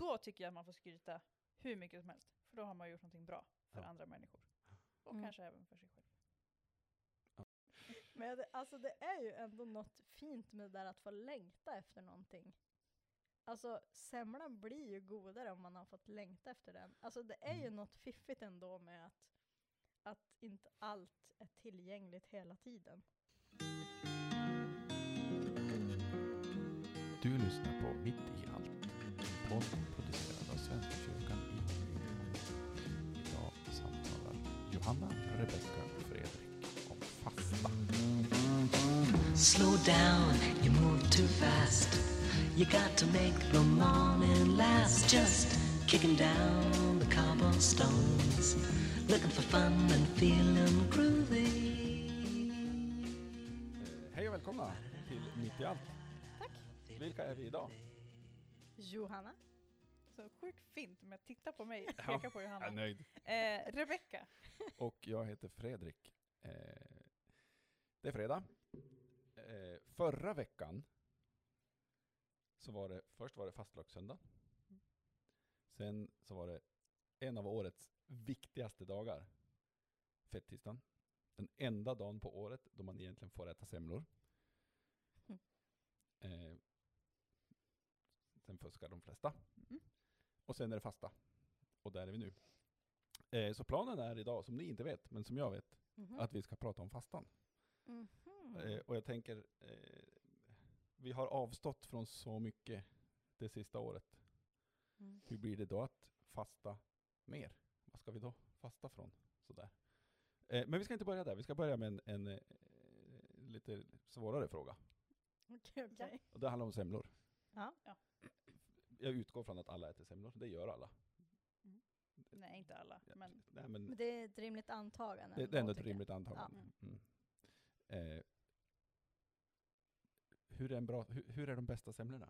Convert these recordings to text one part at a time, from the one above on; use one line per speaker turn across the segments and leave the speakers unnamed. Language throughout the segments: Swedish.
då tycker jag att man får skryta hur mycket som helst. För då har man gjort någonting bra för
Ja.
andra människor. Och
Mm.
kanske även för sig själv.
Men det, alltså det är ju ändå något fint med det där att få längta efter någonting. Alltså semlan blir ju godare om man har fått längta efter den. Alltså det är ju
Mm.
något fiffigt ändå med att, att inte allt är tillgängligt hela tiden.
Du lyssnar på Mitt i allt, en podd producerad av Svenska kyrkan i Umeå. Idag samtalar Johanna, Rebecka och Fredrik om fasta.
Slow down, you move too fast. You got to make the morning last. Just kicking down the cobblestones, looking for fun and feeling groovy.
Hej och välkomna till Mitt i allt.
Tack.
Vilka är vi idag?
Johanna?
Så sjukt fint med att titta på mig och
Ja,
peka på
Jag är
Johanna.
nöjd.
Eh, Rebecka.
Och jag heter Fredrik. Eh, det är fredag. Eh, förra veckan så var det, först var det fastlagssöndag. Sen så var det en av årets viktigaste dagar, fettisdagen. Den enda dagen på året då man egentligen får äta semlor.
Mm.
Eh, sen fuskar de flesta.
Mm.
Och sen är det fasta. Och där är vi nu. Eh, så planen är idag, som ni inte vet, men som jag vet,
Mhm.
att vi ska prata om fastan.
Mhm.
Eh, och jag tänker, eh, vi har avstått från så mycket det sista året.
Mm.
Hur blir det då att fasta mer? Vad ska vi då fasta från? Sådär. Eh, men vi ska inte börja där, vi ska börja med en, en eh, lite svårare fråga.
Okej, okej.
Och det handlar om semlor.
Ja.
Jag utgår från att alla äter semlor, det gör alla.
Nej, inte alla.
Ja,
Men
Nej, men
Men det är ett rimligt antagande.
det, det är ändå ett rimligt antagande.
Ja.
Mm. Eh, hur, är en bra, hur, hur är de bästa semlorna?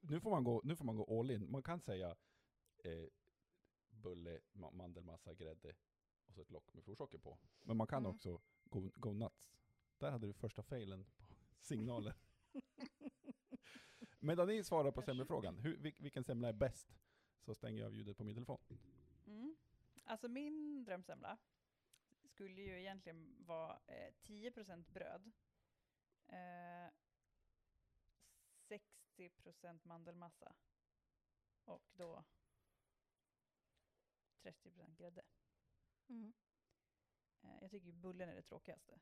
Nu får man gå, nu får man gå all in. Man kan säga eh, bulle, ma- mandelmassa, grädde och så ett lock med florsocker på. Men man kan
Mm.
också go, go nuts. Där hade du första failen på signalen. Medan ni svarar på semlefrågan, hur, vil, vilken semla är bäst? Så stänger jag av ljudet på min telefon.
Mm. Alltså min drömsemla skulle ju egentligen vara eh, 10% bröd, eh, 60% mandelmassa och då 30% grädde.
Mm.
Eh, jag tycker ju bullen är det tråkigaste.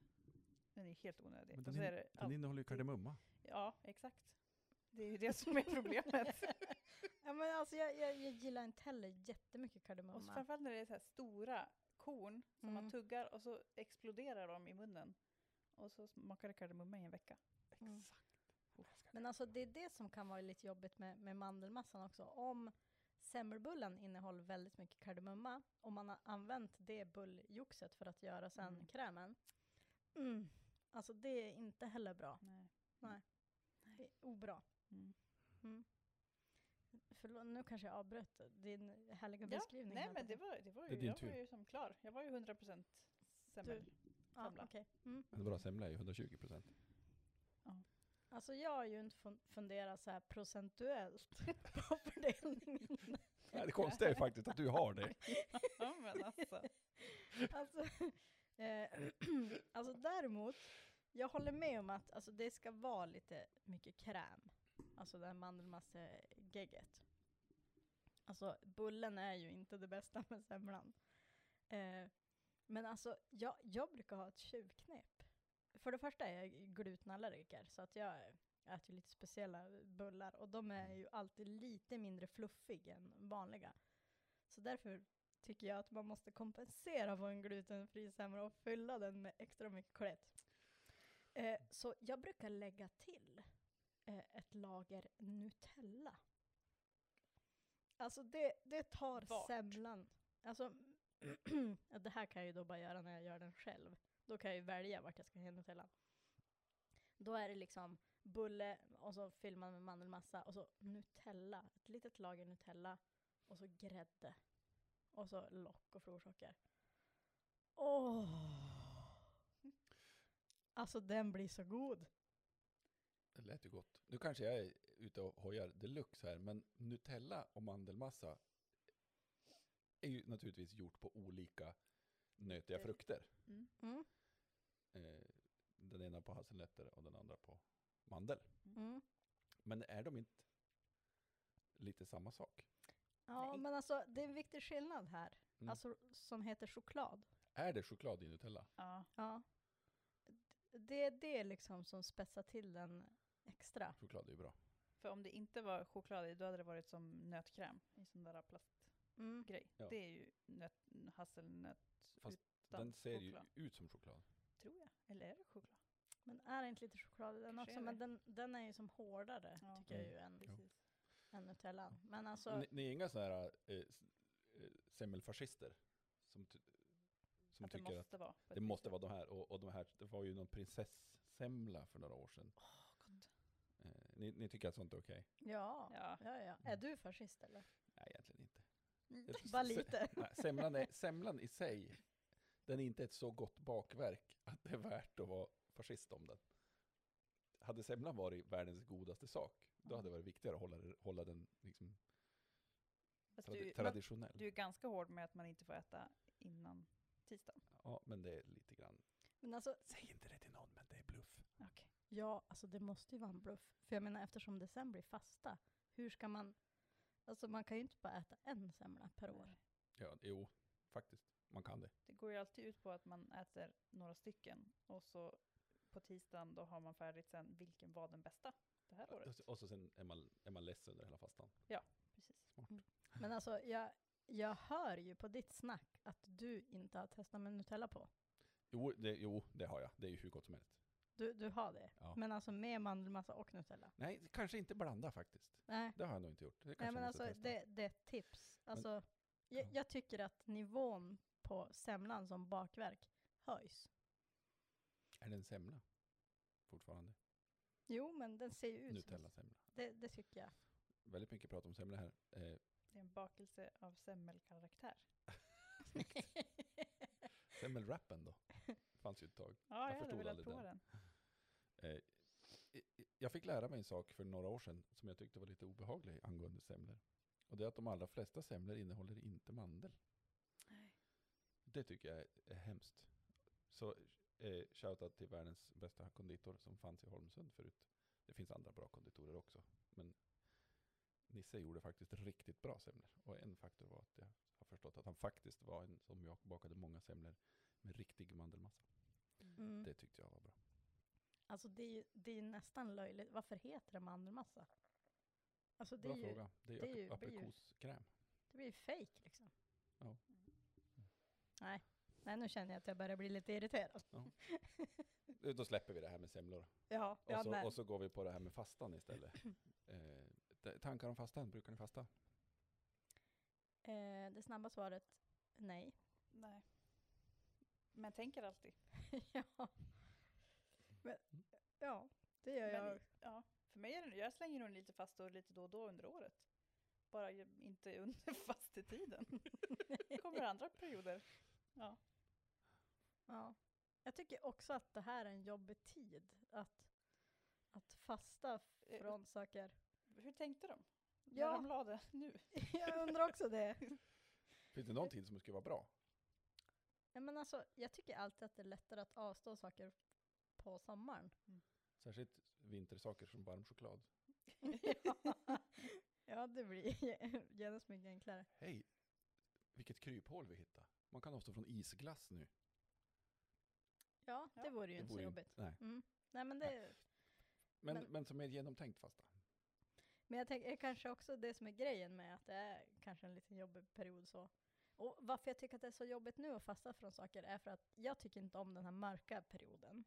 Den är helt onödig.
Men
Och
den,
så
in,
är det
den innehåller ju kardemumma.
Ja, exakt. Det är ju det som är problemet.
ja, men alltså, jag, jag, jag gillar inte heller jättemycket
Och
kardemumma.
framförallt när det är så här stora korn som
Mm.
man tuggar och så exploderar de i munnen. Och så smakar det kardemumma i en vecka.
Mm. Men alltså det är det som kan vara lite jobbigt med, med mandelmassan också. Om semmelbullen innehåller väldigt mycket kardemumma och man har använt det bulljoxet för att göra sen
Mm.
krämen. Mm. Alltså det är inte heller bra.
Nej.
Det är obra.
Mm.
Mm. Förlåt, nu kanske jag avbröt din härliga
Ja,
beskrivning.
nej men det
det.
var, det var
Det är
ju,
din
jag
tur.
var ju som klar. Jag var ju 100% semmel.
Ja, okej. mm.
En bra semla är ju 120 procent.
Alltså jag har ju inte fun- funderat så här procentuellt på fördelningen.
Nej, det konstiga är faktiskt att du har det.
ja men alltså.
alltså, eh, alltså däremot, jag håller med om att alltså, det ska vara lite mycket kräm. Alltså det här mandelmassegegget. Alltså bullen är ju inte det bästa med semlan. Eh, men alltså jag, jag brukar ha ett tjuvknep. För det första är jag glutenallergiker så att jag äter lite speciella bullar och de är ju alltid lite mindre fluffiga än vanliga. Så därför tycker jag att man måste kompensera på en glutenfri semla och fylla den med extra mycket klätt. Eh, så jag brukar lägga till ett lager Nutella. Alltså det, det tar
Vart?
semlan. Alltså, det här kan jag ju då bara göra när jag gör den själv. Då kan jag ju välja vart jag ska ha Nutella. Då är det liksom bulle och så fyller man med mandelmassa och så Nutella, ett litet lager Nutella och så grädde. Och så lock och florsocker. Åh! Alltså den blir så god.
Det lät ju gott. Nu kanske jag är ute och hojar deluxe här, men Nutella och mandelmassa är ju naturligtvis gjort på olika nötiga
Det-
frukter.
Mm.
Mm.
Eh, den ena på hasselnötter och den andra på mandel.
Mm.
Men är de inte lite samma sak?
Ja,
Nej.
men alltså det är en viktig skillnad här.
Mm.
Alltså som heter choklad.
Är det choklad i Nutella?
Ja.
Ja. Det är det liksom som spetsar till den extra.
Choklad är ju bra.
För om det inte var choklad i, då hade det varit som nötkräm i sån där plastgrej.
Mm.
Ja.
Det är ju nöt, hasselnöt
Fast
utan
den ser ju
choklad,
ut som choklad.
tror jag. Eller är det choklad?
Men är det inte lite choklad i den
Kanske
också?
är
Men
det.
den, den är ju som hårdare,
Ja.
tycker jag ju,
Mm.
än,
Precis.
än Nutellan. Men alltså,
Ni, ni är inga sådana här eh, eh, semmelfascister som, som
Att det
tycker att
måste vara. på
det måste vara de här. Och, och de här, det var ju någon prinsessemla för några år sedan.
sätt.
Ni, ni tycker att sånt är okej?
ja.
Ja.
Ja, ja. Är du fascist eller?
Nej, egentligen inte.
Mm. Bara lite.
Nej, semlan, är, semlan i sig, den är inte ett så gott bakverk att det är värt att vara fascist om den. Hade semlan varit världens godaste sak, då hade det varit viktigare att hålla, hålla den liksom
Fast
tradi-
du, man,
traditionell.
du är ganska hård med att man inte får äta innan tisdagen.
Ja, men det är lite grann.
Men alltså,
Säg inte det till någon, men det är bluff.
Ja, alltså det måste ju vara en bluff. För jag menar, eftersom det sen blir fasta, hur ska man... Alltså man kan ju inte bara äta en semla per år.
Ja, jo, faktiskt. Man kan det.
Det går ju alltid ut på att man äter några stycken och så på tisdagen då har man färdigt sen vilken var den bästa det här året.
Och så sen är man, är man less under hela fastan.
Precis.
Smart.
Mm. Men alltså, jag, jag hör ju på ditt snack att du inte har testat med Nutella på.
Jo det, jo, det har jag. Det är ju hur gott som helst.
Du, du har det?
Ja.
Men alltså med mandelmassa och Nutella?
Nej, kanske inte blanda faktiskt.
Nej,
Det har jag nog inte gjort. Det
Nej men alltså
testa.
det, det är ett tips. Alltså, jag, jag tycker att nivån på semlan som bakverk höjs.
Är det en semla? Fortfarande.
Jo, men den ser ju ut som...
Nutella-semla.
Det, det tycker jag.
Väldigt mycket prat om semla här. Eh,
Det är en bakelse av semmelkaraktär.
semmelwrappen då? Fanns ju ett tag.
Ja, jag, hade
förstod aldrig
prova
den.
den.
Eh, jag fick lära mig en sak för några år sedan som jag tyckte var lite obehaglig angående semlor. Och det är att de allra flesta semlor innehåller inte mandel.
Nej.
Det tycker jag är, är hemskt. Så eh, shoutout till världens bästa konditor som fanns i Holmsund förut. Det finns andra bra konditorer också. Men Nisse gjorde faktiskt riktigt bra semlor. Och en faktor var att jag har förstått att han faktiskt var en som jag bakade många semlor med riktig mandelmassa.
Mm.
Det tyckte jag var bra.
Alltså det är ju det är nästan löjligt. Varför heter det mandelmassa? Alltså det
Bra
är ju,
fråga. Det är,
det är
ap-
ju- det är ju-
aprikoskräm.
det blir ju fake liksom.
Ja.
Nej. Nej, nu känner jag att jag börjar bli lite irriterad.
Eh, Då släpper vi det här med semlor.
Ja,
Och,
ja
så,
men,
och så går vi på det här med fastan istället. eh, tankar om fastan? Brukar ni fasta?
eh, det snabba svaret, nej.
Nej. Men tänker alltid.
ja. Men, ja, det gör
Men,
jag.
ja, för mig är det, jag slänger nog lite fast och lite då och då under året. Bara inte under fastetiden. Det kommer andra perioder. Ja.
Ja. Jag tycker också att det här är en jobbig tid. Att, att fasta
Eh,
från saker.
Hur tänkte de? När
Ja.
de la det nu?
jag undrar också det.
Finns det någon tid som skulle vara bra?
Nej, men alltså, jag tycker alltid att det är lättare att avstå saker på sommaren.
Särskilt vintersaker som varm choklad.
ja. ja, det blir genast mycket enklare.
Hej, vilket kryphål vi hittade. Man kan avstå från isglass nu.
Ja, det
Ja.
vore ju
Det
inte så
vore ju
jobbigt.
inte- Nej.
Mm. Nej, men, det,
Men,
Men-
men, som är genomtänkt fasta
men jag tänker kanske också det som är grejen med att det är kanske en liten jobbig period så. Och varför jag tycker att det är så jobbigt nu att fasta från saker är för att jag tycker inte om den här mörka perioden.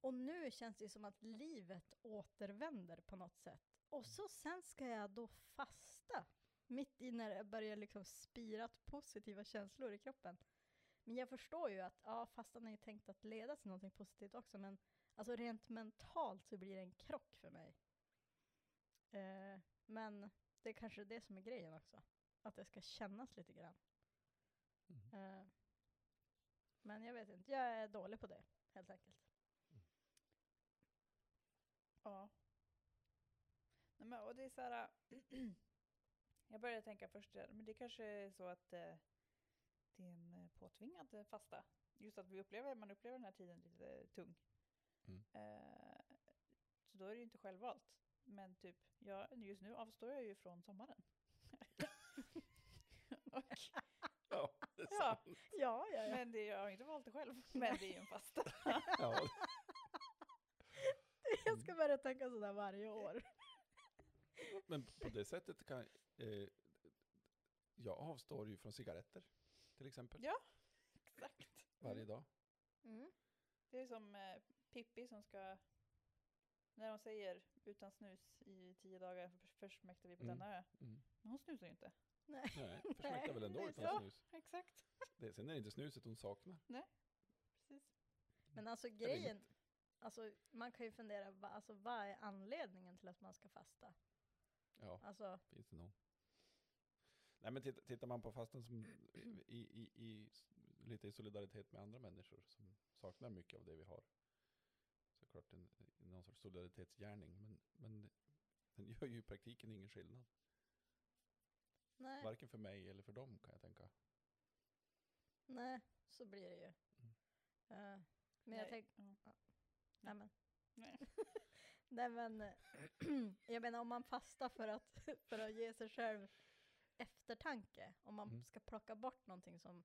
Och nu känns det ju som att livet återvänder på något sätt. Och så sen ska jag då fasta. Mitt i när det börjar liksom spira positiva känslor i kroppen. Men jag förstår ju att ja, fastan är ju tänkt att leda till något positivt också. Men alltså rent mentalt så blir det en krock för mig. Eh, men det är kanske det som är grejen också. Att det ska kännas lite grann.
Mm.
Eh, men jag vet inte, jag är dålig på det helt enkelt.
Ja. Nej, men, och det är så här, jag började tänka först, men det kanske är så att eh, det är en eh, påtvingad fasta. Just att vi upplever, man upplever den här tiden lite tung.
Mm.
Eh, så då är det ju inte självvalt. Men typ, jag, just nu avstår jag ju från sommaren. och,
Ja, det är
ja,
sant.
Ja, ja, ja.
men det, jag har inte valt det själv. Men det är ju en fasta.
Ja,
Jag ska börja tänka sådär varje år.
men på det sättet kan eh, jag avstår ju från cigaretter till exempel
Ja. Exakt.
varje dag.
Mm.
Det är som eh, Pippi som ska, när hon säger utan snus i tio dagar för- försmäktar vi på
Mm.
denna ö.
Mm.
Men hon snusar ju inte.
Nej.
Nej, försmäktar väl ändå
Nej,
utan
så.
snus.
Exakt.
Det, sen är det inte snuset hon saknar.
Precis.
Men alltså grejen, alltså man kan ju fundera, va, alltså, vad är anledningen till att man ska fasta?
Ja,
Alltså,
finns det någon? Nej men titt- tittar man på fastan som i, i, i, lite i solidaritet med andra människor som saknar mycket av det vi har. Så klart en, någon sorts solidaritetsgärning. Men, men den gör ju i praktiken ingen skillnad.
nej,
Varken för mig eller för dem kan jag tänka.
nej, så blir det ju.
Mm.
Eh, men jag
Nej,
tänker,
ja.
nej men.
Nej.
Nej men, eh, jag menar om man fastar för att, för att ge sig själv eftertanke, om man
Mm.
ska plocka bort någonting som,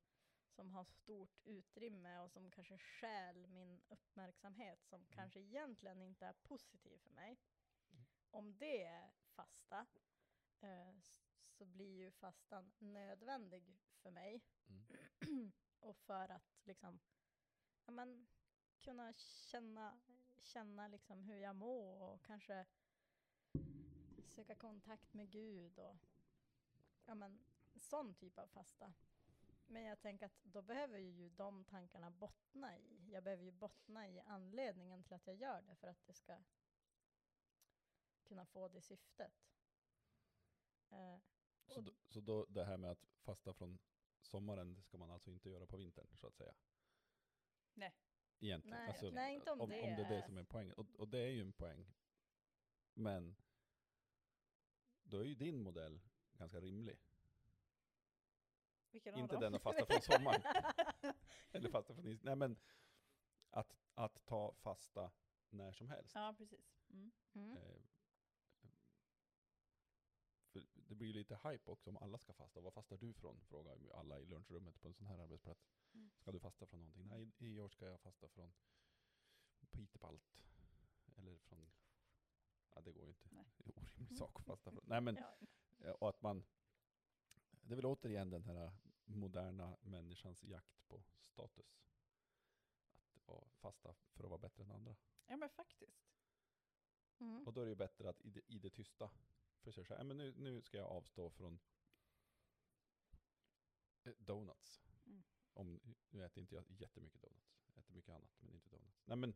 som har stort utrymme och som kanske stjäl min uppmärksamhet, som kanske egentligen inte är positiv för mig.
Mm.
Om det är fasta, eh, så blir ju fastan nödvändig för mig.
Mm.
och för att liksom, ja men, kunna känna, känna liksom hur jag mår och kanske söka kontakt med Gud och ja men, sån typ av fasta. Men jag tänker att då behöver ju de tankarna bottna i, jag behöver ju bottna i anledningen till att jag gör det för att det ska kunna få det syftet. Eh,
Så,
Och-
då, så då det här med att fasta från sommaren, det ska man alltså inte göra på vintern så att säga?
Nej.
Egentligen.
Nej,
alltså,
nej, inte om
om,
det
om det är det som är poängen. Och, och det är ju en poäng. Men då är ju din modell ganska rimlig.
Vilken av
Inte
dem?
den att fasta från sommaren. Eller fasta från is. Nej men att, att ta fasta när som helst.
Ja, precis. Mm.
mm.
Eh, för det blir ju lite hype också om alla ska fasta. Vad fastar du från? Frågar alla i lunchrummet på en sån här arbetsplats.
Mm.
Ska du fasta från någonting? Nej, i år ska jag fasta från pitepalt. Eller från... Ja, det går ju inte.
Nej.
Det är en orimlig sak att fasta från. Nej, men eh, och att man... Det är väl återigen den här moderna människans jakt på status. Att vara fasta för att vara bättre än andra.
Ja, men faktiskt.
Mm.
Och då är det ju bättre att i det, i det tysta för sig själv, "Nej, men nu, nu ska jag avstå från eh, donuts.
Mm.
Om, nu äter inte jag jättemycket donuts, jag äter mycket annat men inte donuts. Nej men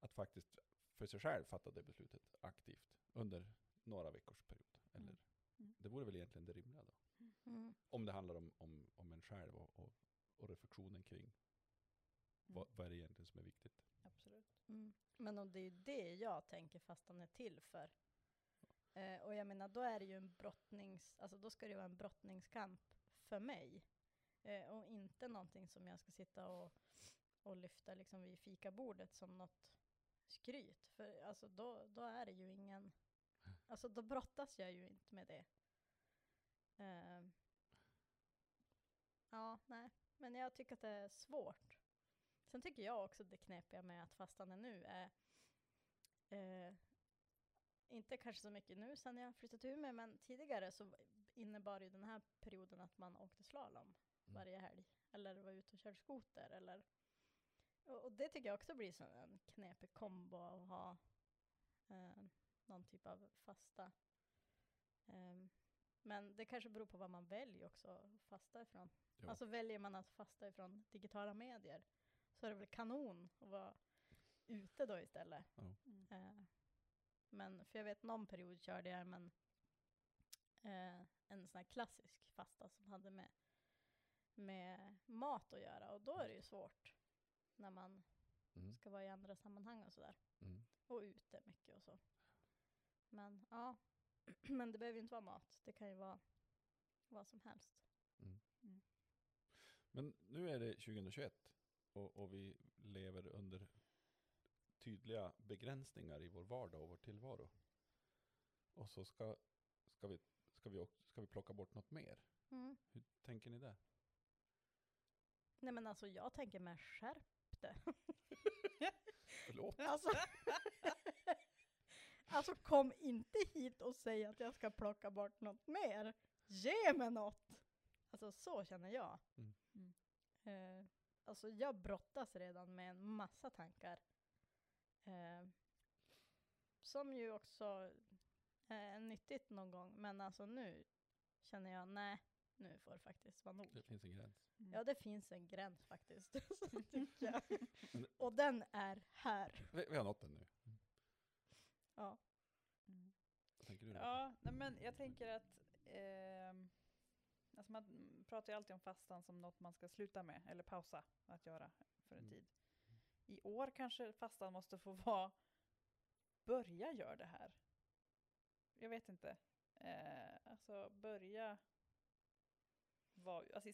att faktiskt för sig själv fatta det beslutet aktivt under några veckors period. Eller,
Mm. Mm.
Det vore väl egentligen det rimliga då.
Mm.
Om det handlar om, om, om en själv och, och, och reflektionen kring vad,
Mm.
vad är det egentligen som är viktigt.
Absolut.
Mm. Men om det är ju det jag tänker fastan är till för. Eh, och jag menar, då är det ju en brottnings, alltså då ska det ju vara en brottningskamp för mig. Eh, och inte någonting som jag ska sitta och, och lyfta liksom vid fikabordet som något skryt. För alltså då, då är det ju ingen, alltså då brottas jag ju inte med det. Eh, ja, nej. Men jag tycker att det är svårt. Sen tycker jag också det knepiga med att fastande nu är eh, inte kanske så mycket nu sen jag flyttat till Umeå, men tidigare så innebar ju den här perioden att man åkte slalom
Mm.
varje helg. Eller var ute och körde skoter. Eller, och, och det tycker jag också blir som en knepig kombo att ha eh, någon typ av fasta. Ehm, men det kanske beror på vad man väljer också att fasta ifrån.
Jo.
Alltså väljer man att fasta ifrån digitala medier så är det väl kanon att vara ute då istället.
Ja.
Mm.
Men för jag vet någon period körde jag men, eh, en sån här klassisk fasta som hade med, med mat att göra och då är det ju svårt när man
Mm.
Ska vara i andra sammanhang och sådär.
Mm.
Och ute mycket och så. Men ja, men det behöver ju inte vara mat. Det kan ju vara vad som helst.
Mm.
Mm.
Men nu är det 2021 och, och vi lever under tydliga begränsningar i vår vardag och vår tillvaro. Och så ska, ska, vi, ska, vi, också, ska vi plocka bort något mer. Hur tänker ni det?
Nej men alltså jag tänker med skärp det.
Förlåt.
Alltså, alltså kom inte hit och säg att jag ska plocka bort något mer. Ge mig något! Alltså så känner jag.
Mm.
Mm.
Eh, alltså jag brottas redan med en massa tankar. Eh, som ju också är nyttigt någon gång. Men alltså nu känner jag, nej, nu får det faktiskt vara nog.
Det finns en gräns.
Mm.
Ja, det finns en gräns faktiskt. så tycker jag. Och den är här.
Vi, vi har nått den nu.
Ja.
Mm.
Vad tänker du? då?
Ja, nej, men jag tänker att ehm, alltså man pratar ju alltid om fastan som något man ska sluta med eller pausa att göra för en
Mm.
tid. I år kanske fastan måste få vara börja göra det här. Jag vet inte. Eh, alltså börja vara, alltså,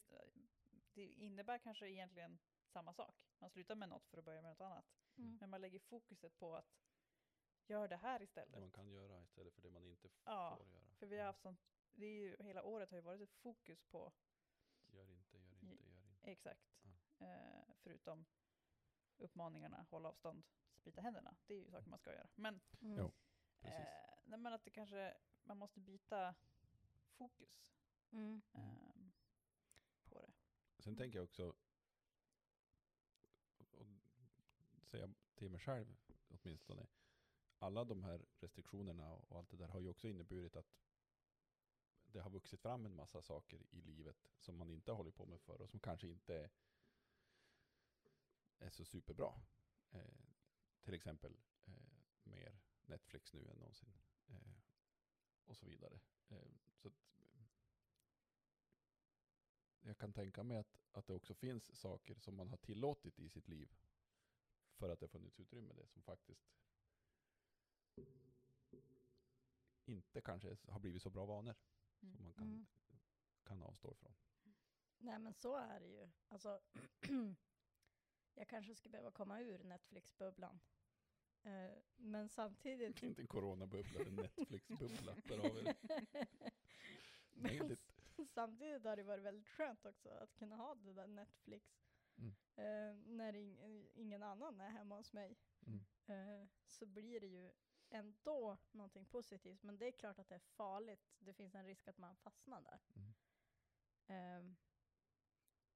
det innebär kanske egentligen samma sak. Man slutar med något för att börja med något annat.
Mm.
Men man lägger fokuset på att göra det här istället.
Det man kan göra istället för det man inte
Ja,
får göra.
För vi har haft sånt, det är ju, hela året har ju varit ett fokus på,
Gör inte, gör inte, gör inte.
exakt, eh, förutom uppmaningarna, hålla avstånd, sprita händerna. Det är ju saker man ska göra. Men,
Mm.
Jo. Precis.
eh, nej, men att det kanske, man måste byta fokus
Mm.
ehm, på det.
Sen tänker jag också, och säga till mig själv åtminstone, alla de här restriktionerna och allt det där har ju också inneburit att det har vuxit fram en massa saker i livet som man inte har hållit på med förr och som kanske inte är, så superbra. Eh, till exempel eh, mer Netflix nu än någonsin. Eh, och så vidare. Eh, så att, jag kan tänka mig att, att det också finns saker som man har tillåtit i sitt liv för att det har funnits utrymme det som faktiskt inte kanske har blivit så bra vanor
Mm.
som man kan,
Mm.
kan avstå ifrån.
Nej men så är det ju. Alltså, jag kanske skulle behöva komma ur Netflix-bubblan. Eh, men samtidigt...
Inte en coronabubbla, en Netflix-bubbla. Där har vi det.
men samtidigt har det varit väldigt skönt också att kunna ha det där Netflix.
Mm.
Eh, när ing- ingen annan är hemma hos mig.
Mm.
Eh, så blir det ju ändå någonting positivt. Men det är klart att det är farligt. Det finns en risk att man fastnar där.
Mm.
Ehm,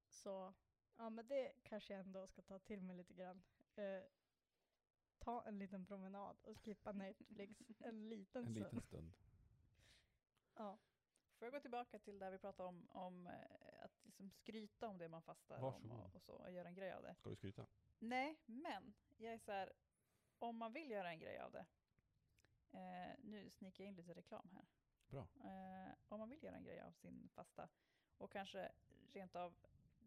så ja, men det kanske jag ändå ska ta till mig lite grann. Eh, ta en liten promenad och skippa Netflix en liten
En
stund.
liten stund.
Ja.
Får jag gå tillbaka till där vi pratade om, om eh, att liksom skryta om det man fastar om
Varsågod.
och, och så, och göra en grej av det.
Ska du skryta?
Nej, men jag är så här, om man vill göra en grej av det, eh, nu snickar jag in lite reklam här.
Bra.
Eh, om man vill göra en grej av sin fasta och kanske rent av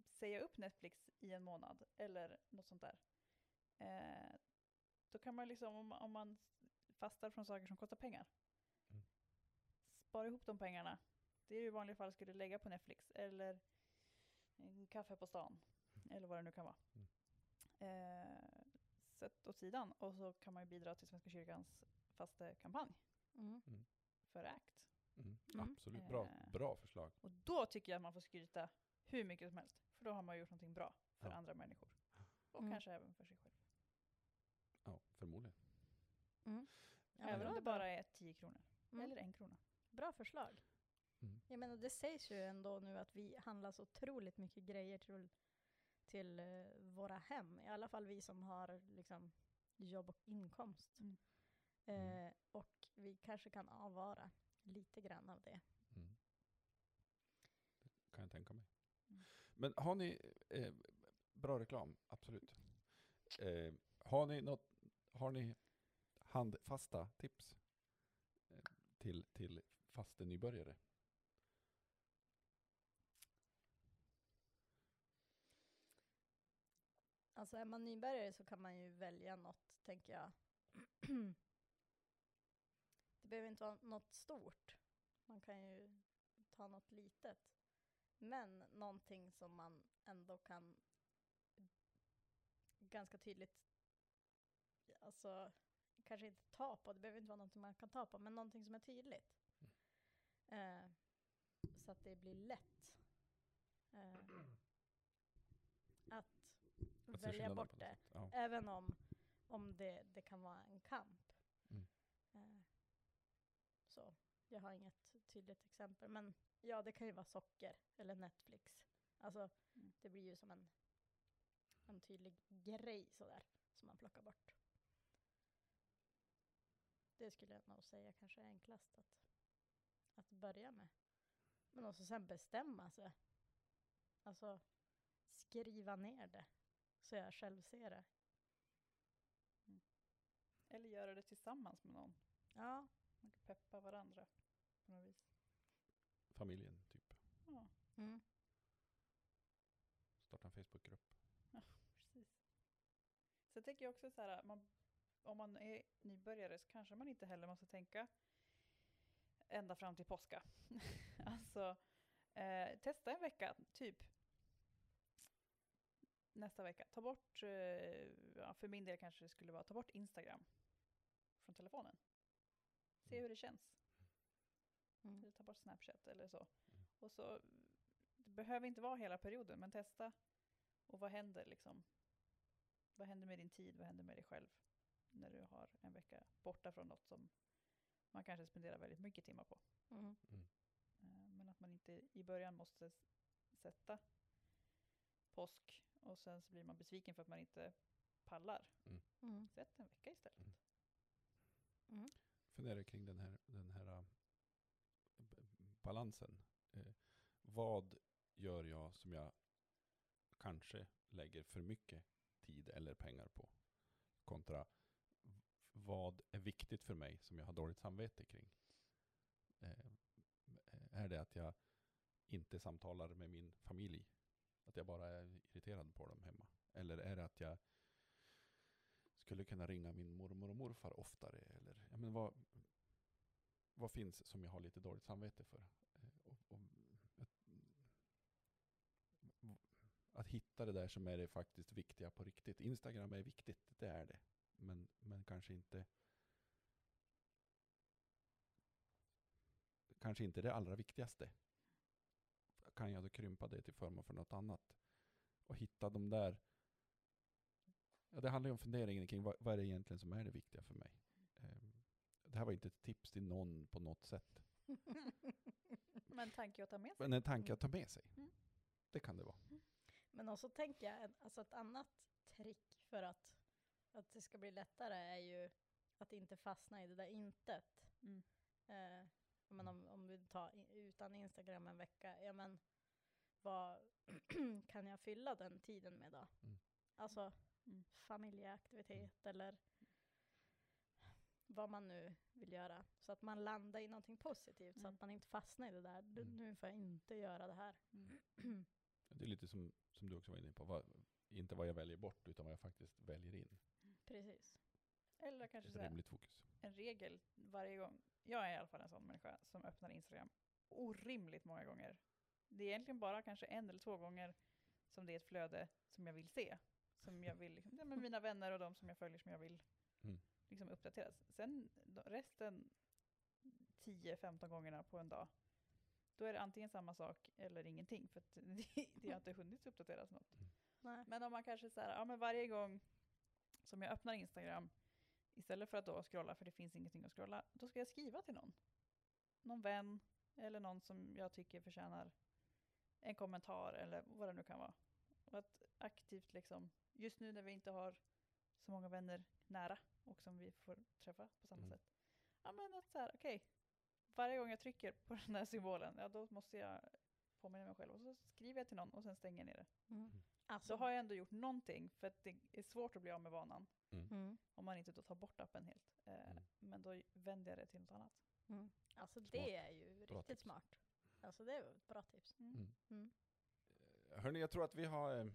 säga upp Netflix i en månad eller något sånt där. Eh, då kan man liksom, om, om man fastar från saker som kostar pengar,
Mm.
spara ihop de pengarna. Det är ju i vanliga fall skulle lägga på Netflix eller en kaffe på stan eller vad det nu kan vara.
Mm.
Eh, sätt åt sidan och så kan man ju bidra till Svenska kyrkans fastekampanj
Mm.
för ACT.
Mm.
Mm.
Absolut. Bra,
Eh.
bra förslag.
Och då tycker jag att man får skryta hur mycket som helst. För då har man gjort någonting bra för
Ja.
andra människor. Och
Mm.
kanske även för sig själv.
Ja, förmodligen.
Mm. Ja,
även om det bara är 10 kronor.
Mm.
Eller en krona.
Bra förslag.
Mm.
Jag menar, det sägs ju ändå nu att vi handlar så otroligt mycket grejer till, till eh, våra hem. I alla fall vi som har liksom, jobb och inkomst.
Mm.
Eh, och vi kanske kan avvara lite grann av det.
Mm. Det kan jag tänka mig.
Mm.
Men har ni, eh, bra reklam, absolut. Eh, har ni något, har ni handfasta tips eh, till, till faste nybörjare?
Alltså är man nybörjare så kan man ju välja något, tänker jag. det behöver inte vara något stort. Man kan ju ta något litet. Men någonting som man ändå kan ganska tydligt, alltså kanske inte ta på, det behöver inte vara något man kan ta på, men någonting som är tydligt. Eh, så att det blir lätt. Eh, att
Att
välja bort det.
Ja.
Även om, om det, det kan vara en kamp.
Mm.
Eh, så, jag har inget tydligt exempel. Men ja, det kan ju vara socker eller Netflix. Alltså,
Mm.
det blir ju som en, en tydlig grej sådär, som man plockar bort. Det skulle jag nog säga kanske är enklast att, att börja med. Men också sen bestämma sig. Alltså, skriva ner det så jag själv ser det.
Eller göra det tillsammans med någon.
Ja,
Man kan peppa varandra på något vis.
Familjen, typ.
Ja,
mm.
Starta en Facebookgrupp.
precis. Så jag tänker också så här, man, om man är nybörjare så kanske man inte heller måste tänka ända fram till påska. alltså, eh, testa en vecka, typ. Nästa vecka. Ta bort, eh, ja, för min del kanske det skulle vara, ta bort Instagram från telefonen. Se
Mm.
hur det känns.
Mm.
Eller ta bort Snapchat eller så.
Mm.
Och så, det behöver inte vara hela perioden, men testa. Och vad händer liksom? Vad händer med din tid? Vad händer med dig själv? När du har en vecka borta från något som man kanske spenderar väldigt mycket timmar på.
Mm.
Eh, Men att man inte i början måste sätta påsk och sen så blir man besviken för att man inte pallar.
Mm.
Sätt en vecka istället.
Mm. Funderar kring den här, den här äh, balansen. Eh, vad gör jag som jag kanske lägger för mycket tid eller pengar på? Kontra vad är viktigt för mig som jag har dåligt samvete kring? Eh, eh, är det att jag inte samtalar med min familj? Att jag bara är irriterad på dem hemma? Eller är det att jag skulle kunna ringa min mormor och morfar oftare? Eller, ja, men vad, vad finns som jag har lite dåligt samvete för? Eh, och, och, att, att hitta det där som är det faktiskt viktiga på riktigt. Instagram är viktigt, det är det. Men, men kanske inte kanske inte det allra viktigaste. Kan jag då krympa det till förmån för något annat? Och hitta de där Ja, det handlar ju om funderingen kring vad, vad är det egentligen som är det viktiga för mig. Ehm, det här var inte ett tips till någon på något sätt.
Men tanke att ta med sig.
Men en tanke att ta med sig.
Mm.
Det kan det vara.
Men också tänker jag, alltså ett annat trick för att, att det ska bli lättare är ju att inte fastna i det där intet.
Mm.
Eh, menar, om, om vi tar utan Instagram en vecka, ja men vad kan jag fylla den tiden med då?
Mm.
Alltså
Mm.
familjeaktivitet eller vad man nu vill göra. Så att man landar i någonting positivt, så
Mm.
att man inte fastnar i det där. Du,
Mm.
Nu får jag inte göra det här.
Mm.
Det är lite som, som du också var inne på. Vad, inte vad jag väljer bort utan vad jag faktiskt väljer in.
Precis.
Eller kanske
Ett
så
fokus.
en regel varje gång. Jag är i alla fall en sån människa som öppnar Instagram orimligt många gånger. Det är egentligen bara kanske en eller två gånger som det är ett flöde som jag vill se. Som jag vill, liksom, med mina vänner och de som jag följer som jag vill
Mm.
liksom uppdateras. Sen resten 10-15 gångerna på en dag, då är det antingen samma sak eller ingenting. För att det, det har inte hunnit uppdateras något.
Nej.
Men om man kanske så här, ja men varje gång som jag öppnar Instagram, istället för att då scrolla, för det finns ingenting att scrolla, då ska jag skriva till någon. Någon vän, eller någon som jag tycker förtjänar en kommentar, eller vad det nu kan vara. Och att aktivt liksom, just nu när vi inte har så många vänner nära, och som vi får träffa på samma
Mm.
sätt. Ja men att så här, okej, varje gång jag trycker på den här symbolen, ja då måste jag påminna mig själv. Och så skriver jag till någon och sen stänger jag ner det.
Mm.
Mm.
Alltså,
Så har jag ändå gjort någonting, för att det är svårt att bli av med vanan
mm.
om man inte då tar bort appen helt. Eh,
Mm.
Men då vänder jag det till något annat.
Mm. Alltså
Smart.
det är ju
Bra
riktigt
tips.
smart. Alltså det är ett bra tips.
Mm.
Mm.
Hörni, jag tror att vi har... Eh,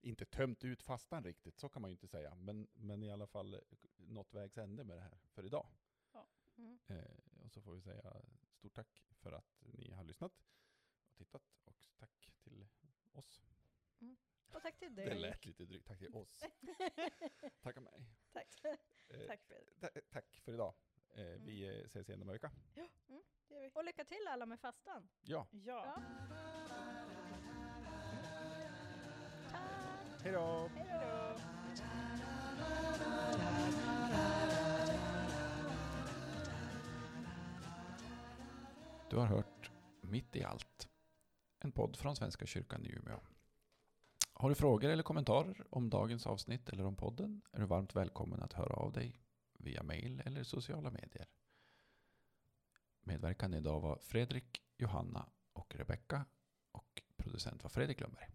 inte tömt ut fastan riktigt, så kan man ju inte säga. Men, men i alla fall nått vägs ände med det här för idag.
Mm.
Eh, och så får vi säga stort tack för att ni har lyssnat och tittat. Och tack till oss.
Och tack till
Det
dig.
lät lite drygt. Tack till oss. Tacka mig.
Tack.
Eh,
Tack
ta- tack för idag. Eh, vi eh, ses igen om en vecka.
Det gör vi.
Och lycka till alla med fastan.
Ja,
Ja.
Ja.
Hej då.
Du har hört Mitt i allt. En podd från Svenska kyrkan i Umeå. Har du frågor eller kommentarer om dagens avsnitt eller om podden är du varmt välkommen att höra av dig via mail eller sociala medier. Medverkande idag var Fredrik, Johanna och Rebecka och producent var Fredrik Lundberg.